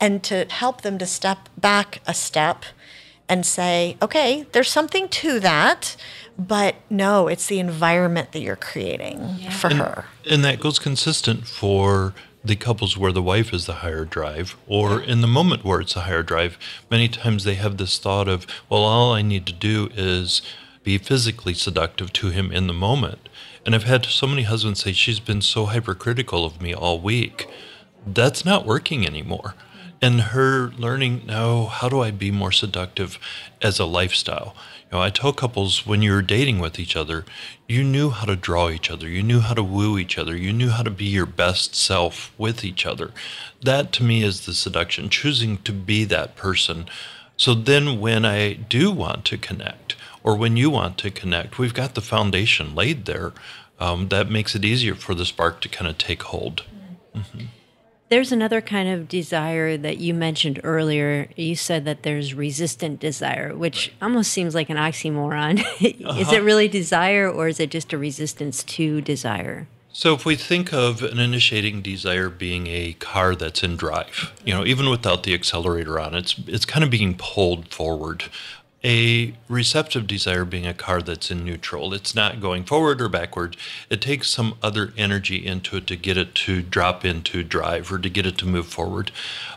and to help them to step back a step and say, okay, there's something to that, but no, it's the environment that you're creating yeah. for and, her. And that goes consistent for the couples where the wife is the higher drive, or in the moment where it's a higher drive. Many times they have this thought of, well, all I need to do is be physically seductive to him in the moment. And I've had so many husbands say, she's been so hypercritical of me all week. That's not working anymore and her learning now how do I be more seductive as a lifestyle. You know, I tell couples when you're dating with each other, you knew how to draw each other, you knew how to woo each other, you knew how to be your best self with each other. That to me is the seduction, choosing to be that person. So then when I do want to connect, or when you want to connect, we've got the foundation laid there. Um, that makes it easier for the spark to kind of take hold. Mm-hmm. There's another kind of desire that you mentioned earlier. You said that there's resistant desire, which almost seems like an oxymoron. (laughs) uh-huh. Is it really desire or is it just a resistance to desire? So, if we think of an initiating desire being a car that's in drive, you know, even without the accelerator on, it's it's kind of being pulled forward a receptive desire being a car that's in neutral. It's not going forward or backward. It takes some other energy into it to get it to drop into drive or to get it to move forward.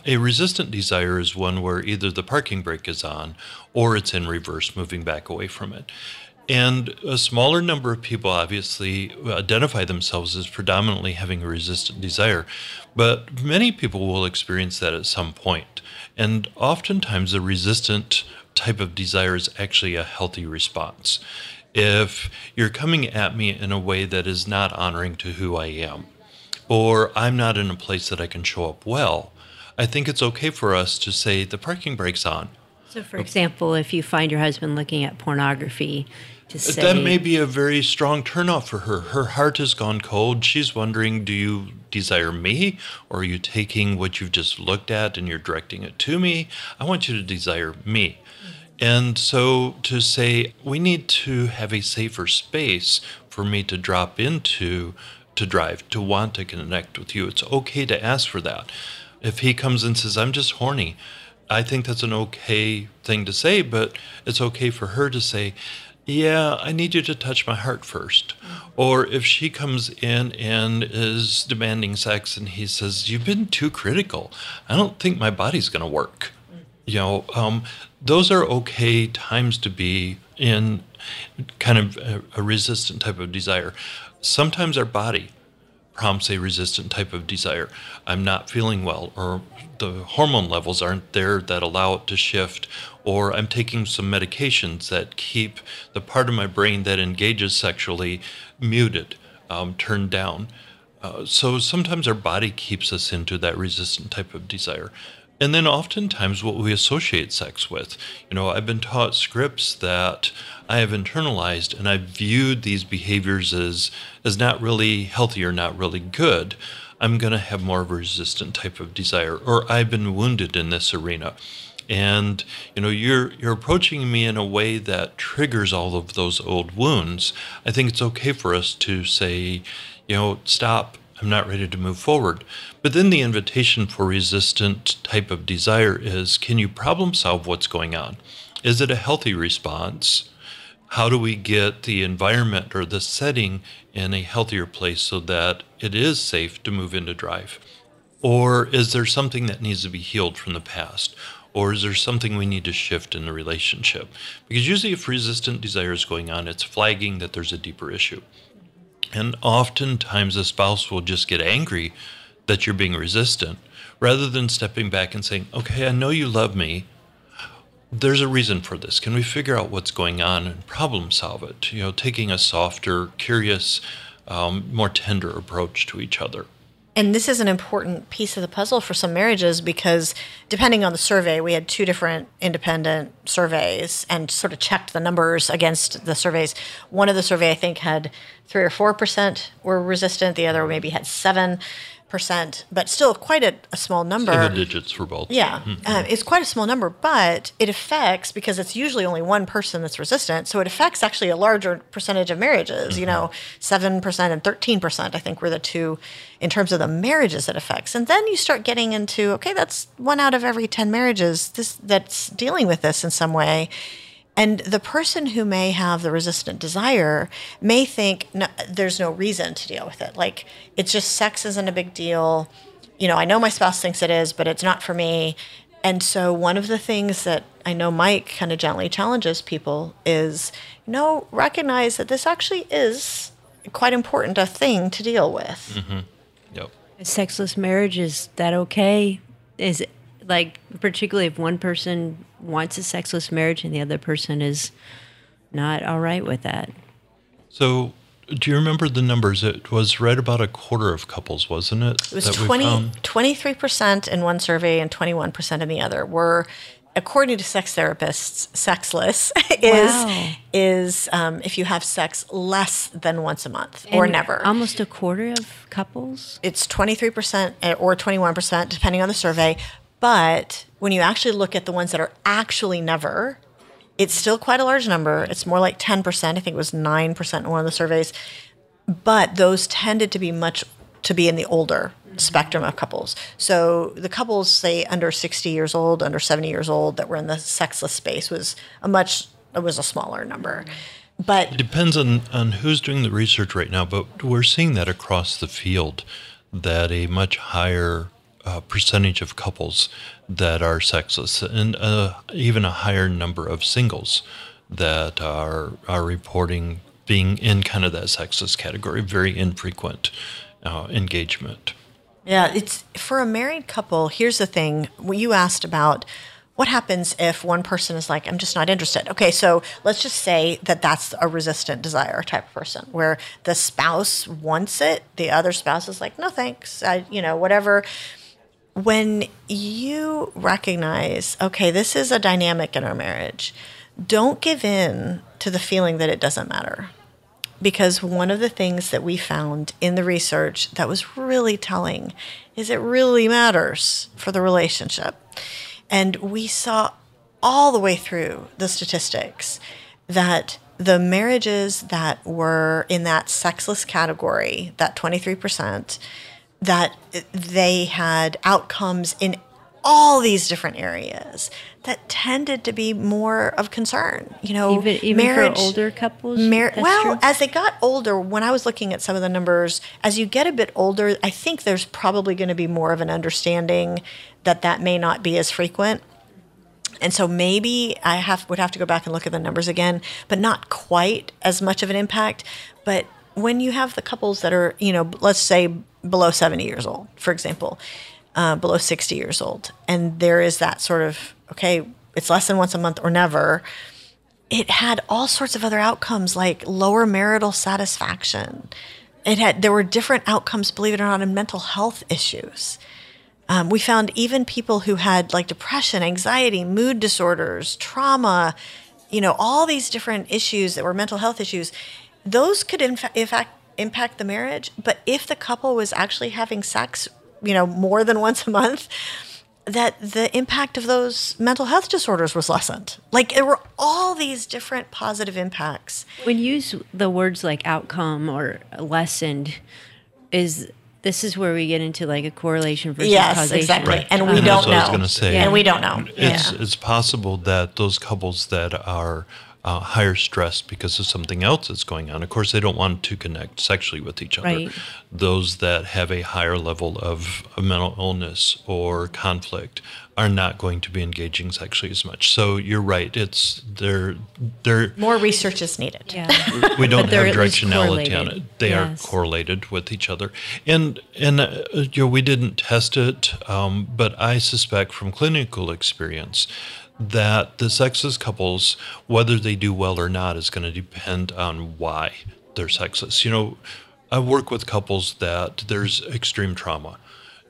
A resistant desire is one where either the parking brake is on or it's in reverse, moving back away from it. And a smaller number of people obviously identify themselves as predominantly having a resistant desire, but many people will experience that at some point. And oftentimes, the resistant type of desire is actually a healthy response. If you're coming at me in a way that is not honoring to who I am, or I'm not in a place that I can show up well, I think it's okay for us to say the parking brake's on. So, for example, if you find your husband looking at pornography, Say, that may be a very strong turnoff for her. Her heart has gone cold. She's wondering, do you desire me or are you taking what you've just looked at and you're directing it to me? I want you to desire me. And so to say, we need to have a safer space for me to drop into to drive, to want to connect with you. It's okay to ask for that. If he comes and says, I'm just horny, I think that's an okay thing to say, but it's okay for her to say, yeah, I need you to touch my heart first. Or if she comes in and is demanding sex and he says, You've been too critical, I don't think my body's going to work. You know, um, those are okay times to be in kind of a, a resistant type of desire. Sometimes our body prompts a resistant type of desire. I'm not feeling well, or the hormone levels aren't there that allow it to shift, or I'm taking some medications that keep the part of my brain that engages sexually muted, um, turned down. Uh, so sometimes our body keeps us into that resistant type of desire. And then oftentimes what we associate sex with. You know, I've been taught scripts that I have internalized and I've viewed these behaviors as as not really healthy or not really good. I'm going to have more of a resistant type of desire or I've been wounded in this arena. And you know, you're you're approaching me in a way that triggers all of those old wounds. I think it's okay for us to say, you know, stop I'm not ready to move forward. But then the invitation for resistant type of desire is can you problem solve what's going on? Is it a healthy response? How do we get the environment or the setting in a healthier place so that it is safe to move into drive? Or is there something that needs to be healed from the past? Or is there something we need to shift in the relationship? Because usually, if resistant desire is going on, it's flagging that there's a deeper issue. And oftentimes a spouse will just get angry that you're being resistant rather than stepping back and saying, okay, I know you love me. There's a reason for this. Can we figure out what's going on and problem solve it? You know, taking a softer, curious, um, more tender approach to each other. And this is an important piece of the puzzle for some marriages because depending on the survey, we had two different independent surveys and sort of checked the numbers against the surveys. One of the survey I think had three or four percent were resistant. The other maybe had seven percent, but still quite a, a small number. Single digits for both. Yeah, mm-hmm. uh, it's quite a small number, but it affects because it's usually only one person that's resistant. So it affects actually a larger percentage of marriages. Mm-hmm. You know, seven percent and thirteen percent. I think were the two in terms of the marriages it affects. And then you start getting into okay, that's one out of every ten marriages this that's dealing with this in some way. And the person who may have the resistant desire may think no, there's no reason to deal with it. Like it's just sex isn't a big deal. You know, I know my spouse thinks it is, but it's not for me. And so one of the things that I know Mike kind of gently challenges people is, you know, recognize that this actually is quite important a thing to deal with. Mm-hmm. Yep. sexless marriage is that okay? Is it like particularly if one person wants a sexless marriage and the other person is not all right with that. So, do you remember the numbers? It was right about a quarter of couples, wasn't it? It was 20, 23% in one survey and 21% in the other were according to sex therapists, sexless (laughs) is wow. is um, if you have sex less than once a month and or never. Almost a quarter of couples. It's twenty three percent or twenty one percent, depending on the survey. But when you actually look at the ones that are actually never, it's still quite a large number. It's more like 10%. I think it was 9% in one of the surveys. But those tended to be much to be in the older spectrum of couples. So the couples, say under 60 years old, under 70 years old, that were in the sexless space was a much it was a smaller number. But it depends on on who's doing the research right now. But we're seeing that across the field, that a much higher uh, percentage of couples that are sexless, and uh, even a higher number of singles that are are reporting being in kind of that sexless category, very infrequent uh, engagement. Yeah, it's for a married couple. Here's the thing: you asked about what happens if one person is like, I'm just not interested. Okay, so let's just say that that's a resistant desire type of person, where the spouse wants it, the other spouse is like, no thanks, I, you know, whatever when you recognize, okay, this is a dynamic in our marriage, don't give in to the feeling that it doesn't matter. Because one of the things that we found in the research that was really telling is it really matters for the relationship. And we saw all the way through the statistics that the marriages that were in that sexless category, that 23%, that they had outcomes in all these different areas that tended to be more of concern. You know, even, even marriage, for older couples. Mar- well, true? as they got older, when I was looking at some of the numbers, as you get a bit older, I think there's probably going to be more of an understanding that that may not be as frequent. And so maybe I have would have to go back and look at the numbers again, but not quite as much of an impact. But when you have the couples that are, you know, let's say below 70 years old, for example, uh, below 60 years old, and there is that sort of, okay, it's less than once a month or never, it had all sorts of other outcomes like lower marital satisfaction. It had, there were different outcomes, believe it or not, in mental health issues. Um, we found even people who had like depression, anxiety, mood disorders, trauma, you know, all these different issues that were mental health issues, those could in, fa- in fact impact the marriage. But if the couple was actually having sex, you know, more than (laughs) once a month, that the impact of those mental health disorders was lessened. Like there were all these different positive impacts. When you use the words like outcome or lessened, is this is where we get into like a correlation versus Yes, causation. exactly. Right. And we And don't that's what I was know. gonna. And we don't know. It's yeah. it's possible that those couples that are uh, higher stress because of something else that's going on. Of course, they don't want to connect sexually with each other. Right. Those that have a higher level of, of mental illness or conflict are not going to be engaging sexually as much. So you're right. It's they're they're More research is needed. Yeah. we don't have directionality on it. They Yes. are correlated with each other, and and uh, you know we didn't test it, um, but I suspect from clinical experience that the sexless couples, whether they do well or not, is going to depend on why they're sexless. You know, I work with couples that there's extreme trauma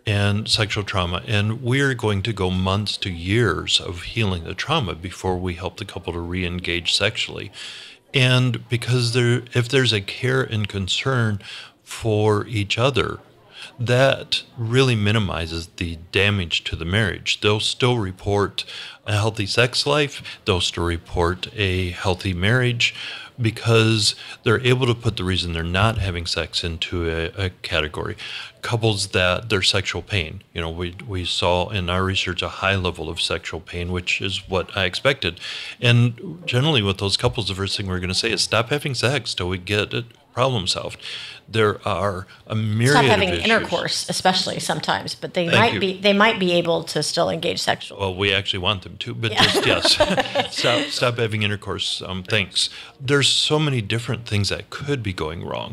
and sexual trauma. And we're going to go months to years of healing the trauma before we help the couple to re engage sexually. And because there, if there's a care and concern for each other, that really minimizes the damage to the marriage. They'll still report a healthy sex life, they'll still report a healthy marriage because they're able to put the reason they're not having sex into a, a category. Couples that their sexual pain, you know, we, we saw in our research a high level of sexual pain, which is what I expected. And generally, with those couples, the first thing we're going to say is stop having sex till we get it problem solved. There are a myriad Stop having of intercourse, especially sometimes, but they Thank might you. be they might be able to still engage sexually. Well, we actually want them to, but just yes, (laughs) stop stop having intercourse. Um, thanks. There's so many different things that could be going wrong,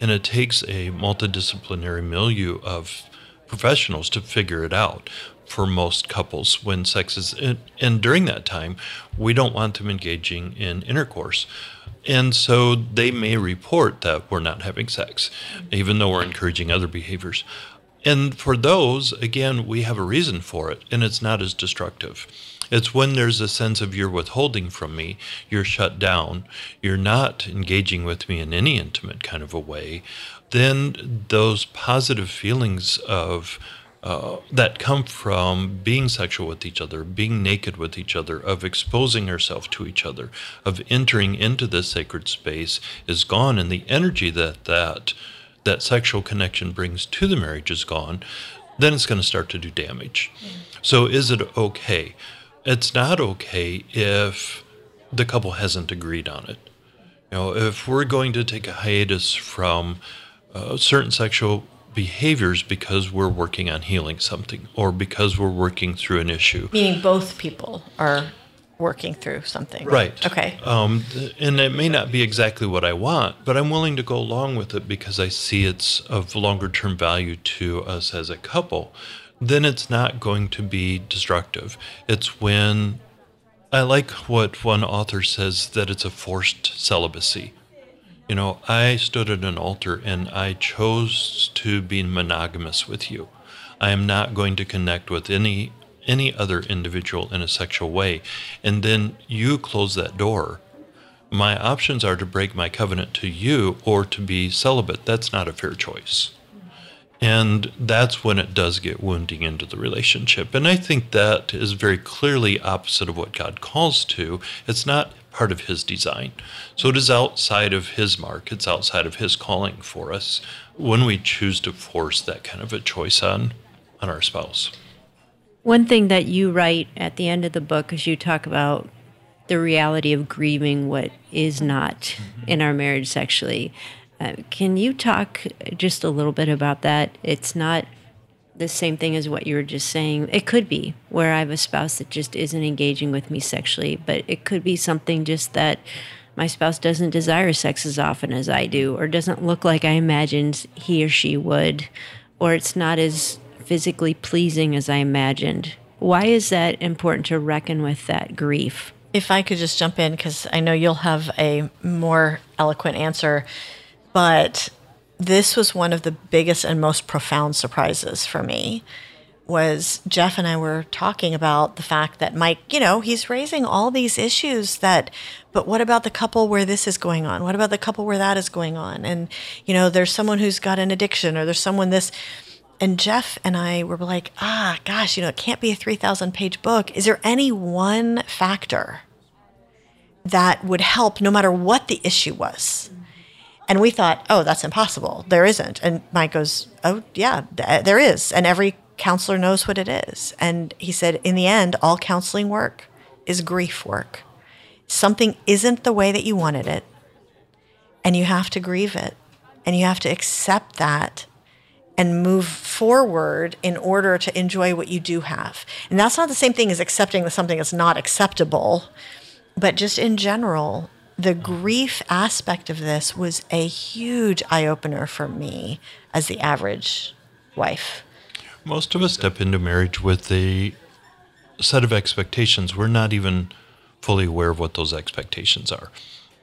and it takes a multidisciplinary milieu of professionals to figure it out. For most couples, when sex is, and, and during that time, we don't want them engaging in intercourse. And so they may report that we're not having sex, even though we're encouraging other behaviors. And for those, again, we have a reason for it, and it's not as destructive. It's when there's a sense of you're withholding from me, you're shut down, you're not engaging with me in any intimate kind of a way, then those positive feelings of uh, that come from being sexual with each other, being naked with each other, of exposing ourselves to each other, of entering into this sacred space is gone, and the energy that that that sexual connection brings to the marriage is gone, then it's going to start to do damage. So, is it okay? It's not okay if the couple hasn't agreed on it. You know, if we're going to take a hiatus from uh, certain sexual behaviors because we're working on healing something or because we're working through an issue. Meaning both people are working through something. Right. Okay. Um, and it may not be exactly what I want, but I'm willing to go along with it because I see it's of longer term value to us as a couple. Then it's not going to be destructive. It's when I like what one author says that it's a forced celibacy. You know, I stood at an altar and I chose to be monogamous with you. I am not going to connect with any any other individual in a sexual way. And then you close that door. My options are to break my covenant to you or to be celibate. That's not a fair choice. And that's when it does get wounding into the relationship. And I think that is very clearly opposite of what God calls to. It's not part of His design. So it is outside of His mark, it's outside of His calling for us when we choose to force that kind of a choice on, on our spouse. One thing that you write at the end of the book is you talk about the reality of grieving what is not in our marriage sexually. Uh, can you talk just a little bit about that? It's not the same thing as what you were just saying. It could be where I have a spouse that just isn't engaging with me sexually, but it could be something just that my spouse doesn't desire sex as often as I do, or doesn't look like I imagined he or she would, or it's not as physically pleasing as I imagined. Why is that important to reckon with that grief? If I could just jump in, because I know you'll have a more eloquent answer, but this was one of the biggest and most profound surprises for me was Jeff and I were talking about the fact that Mike, you know, he's raising all these issues that, but what about the couple where this is going on? What about the couple where that is going on? And, you know, there's someone who's got an addiction or there's someone this. And Jeff and I were like, ah, gosh, you know, it can't be a 3,000 page book. Is there any one factor that would help no matter what the issue was? And we thought, oh, that's impossible. There isn't. And Mike goes, oh, yeah, th- there is. And every counselor knows what it is. And he said, in the end, all counseling work is grief work. Something isn't the way that you wanted it, and you have to grieve it, and you have to accept that and move forward in order to enjoy what you do have. And that's not the same thing as accepting that something is not acceptable, but just in general, the grief aspect of this was a huge eye opener for me as the average wife. Most of us step into marriage with a set of expectations. We're not even fully aware of what those expectations are.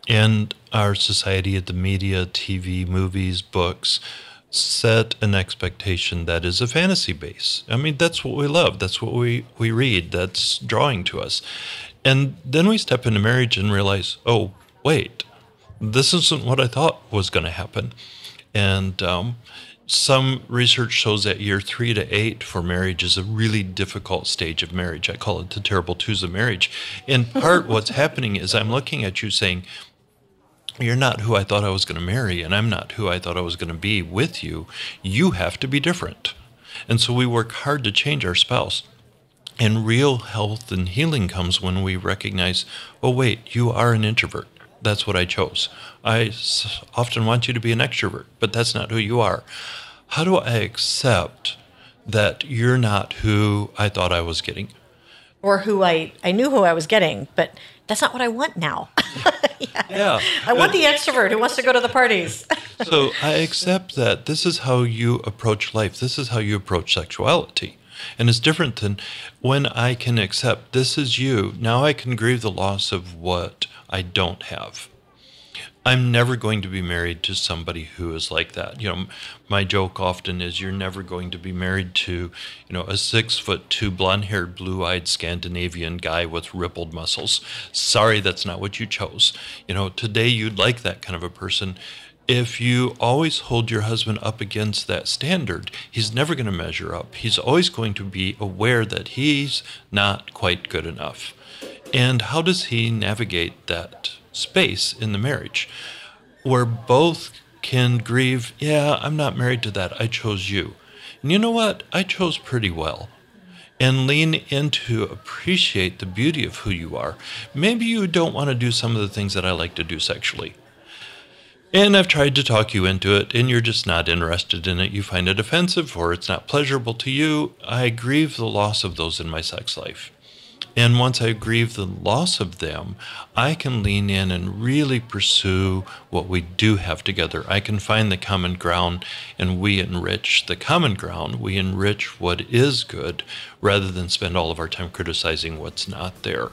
And our society, the media, TV, movies, books, set an expectation that is a fantasy base. I mean, that's what we love. That's what we, we read. That's drawing to us. And then we step into marriage and realize, oh, wait, this isn't what I thought was going to happen. And um, some research shows that year three to eight for marriage is a really difficult stage of marriage. I call it the terrible twos of marriage. In part, what's (laughs) happening is I'm looking at you saying, you're not who I thought I was going to marry, and I'm not who I thought I was going to be with you. You have to be different. And so we work hard to change our spouse. And real health and healing comes when we recognize, oh, wait, you are an introvert. That's what I chose. I often want you to be an extrovert, but that's not who you are. How do I accept that you're not who I thought I was getting? Or who I, I knew who I was getting, but that's not what I want now. (laughs) yeah. yeah. I want the extrovert who wants to go to the parties. (laughs) so I accept that this is how you approach life, this is how you approach sexuality. And it's different than when I can accept this is you. Now I can grieve the loss of what I don't have. I'm never going to be married to somebody who is like that. You know, my joke often is you're never going to be married to, you know, a six foot two blonde haired, blue eyed Scandinavian guy with rippled muscles. Sorry, that's not what you chose. You know, today you'd like that kind of a person. If you always hold your husband up against that standard, he's never going to measure up. He's always going to be aware that he's not quite good enough. And how does he navigate that space in the marriage where both can grieve, yeah, I'm not married to that. I chose you. And you know what? I chose pretty well. And lean into appreciate the beauty of who you are. Maybe you don't want to do some of the things that I like to do sexually. And I've tried to talk you into it, and you're just not interested in it. You find it offensive or it's not pleasurable to you. I grieve the loss of those in my sex life. And once I grieve the loss of them, I can lean in and really pursue what we do have together. I can find the common ground and we enrich the common ground. We enrich what is good rather than spend all of our time criticizing what's not there.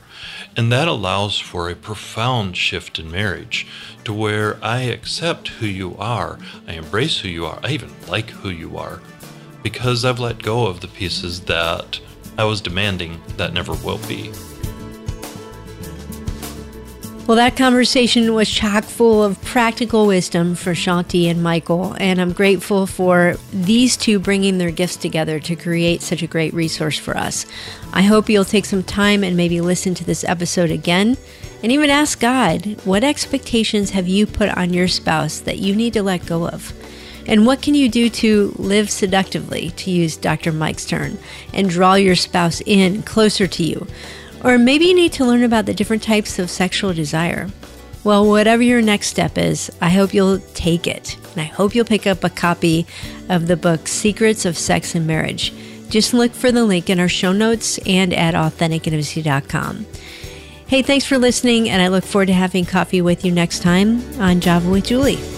And that allows for a profound shift in marriage to where I accept who you are, I embrace who you are, I even like who you are because I've let go of the pieces that I was demanding that never will be. Well, that conversation was chock full of practical wisdom for Shaunti and Michael, and I'm grateful for these two bringing their gifts together to create such a great resource for us. I hope you'll take some time and maybe listen to this episode again and even ask God, what expectations have you put on your spouse that you need to let go of? And what can you do to live seductively, to use Dr. Mike's term, and draw your spouse in closer to you? Or maybe you need to learn about the different types of sexual desire. Well, whatever your next step is, I hope you'll take it. And I hope you'll pick up a copy of the book Secrets of Sex and Marriage. Just look for the link in our show notes and at AuthenticIntimacy.com. Hey, thanks for listening, and I look forward to having coffee with you next time on Java with Juli.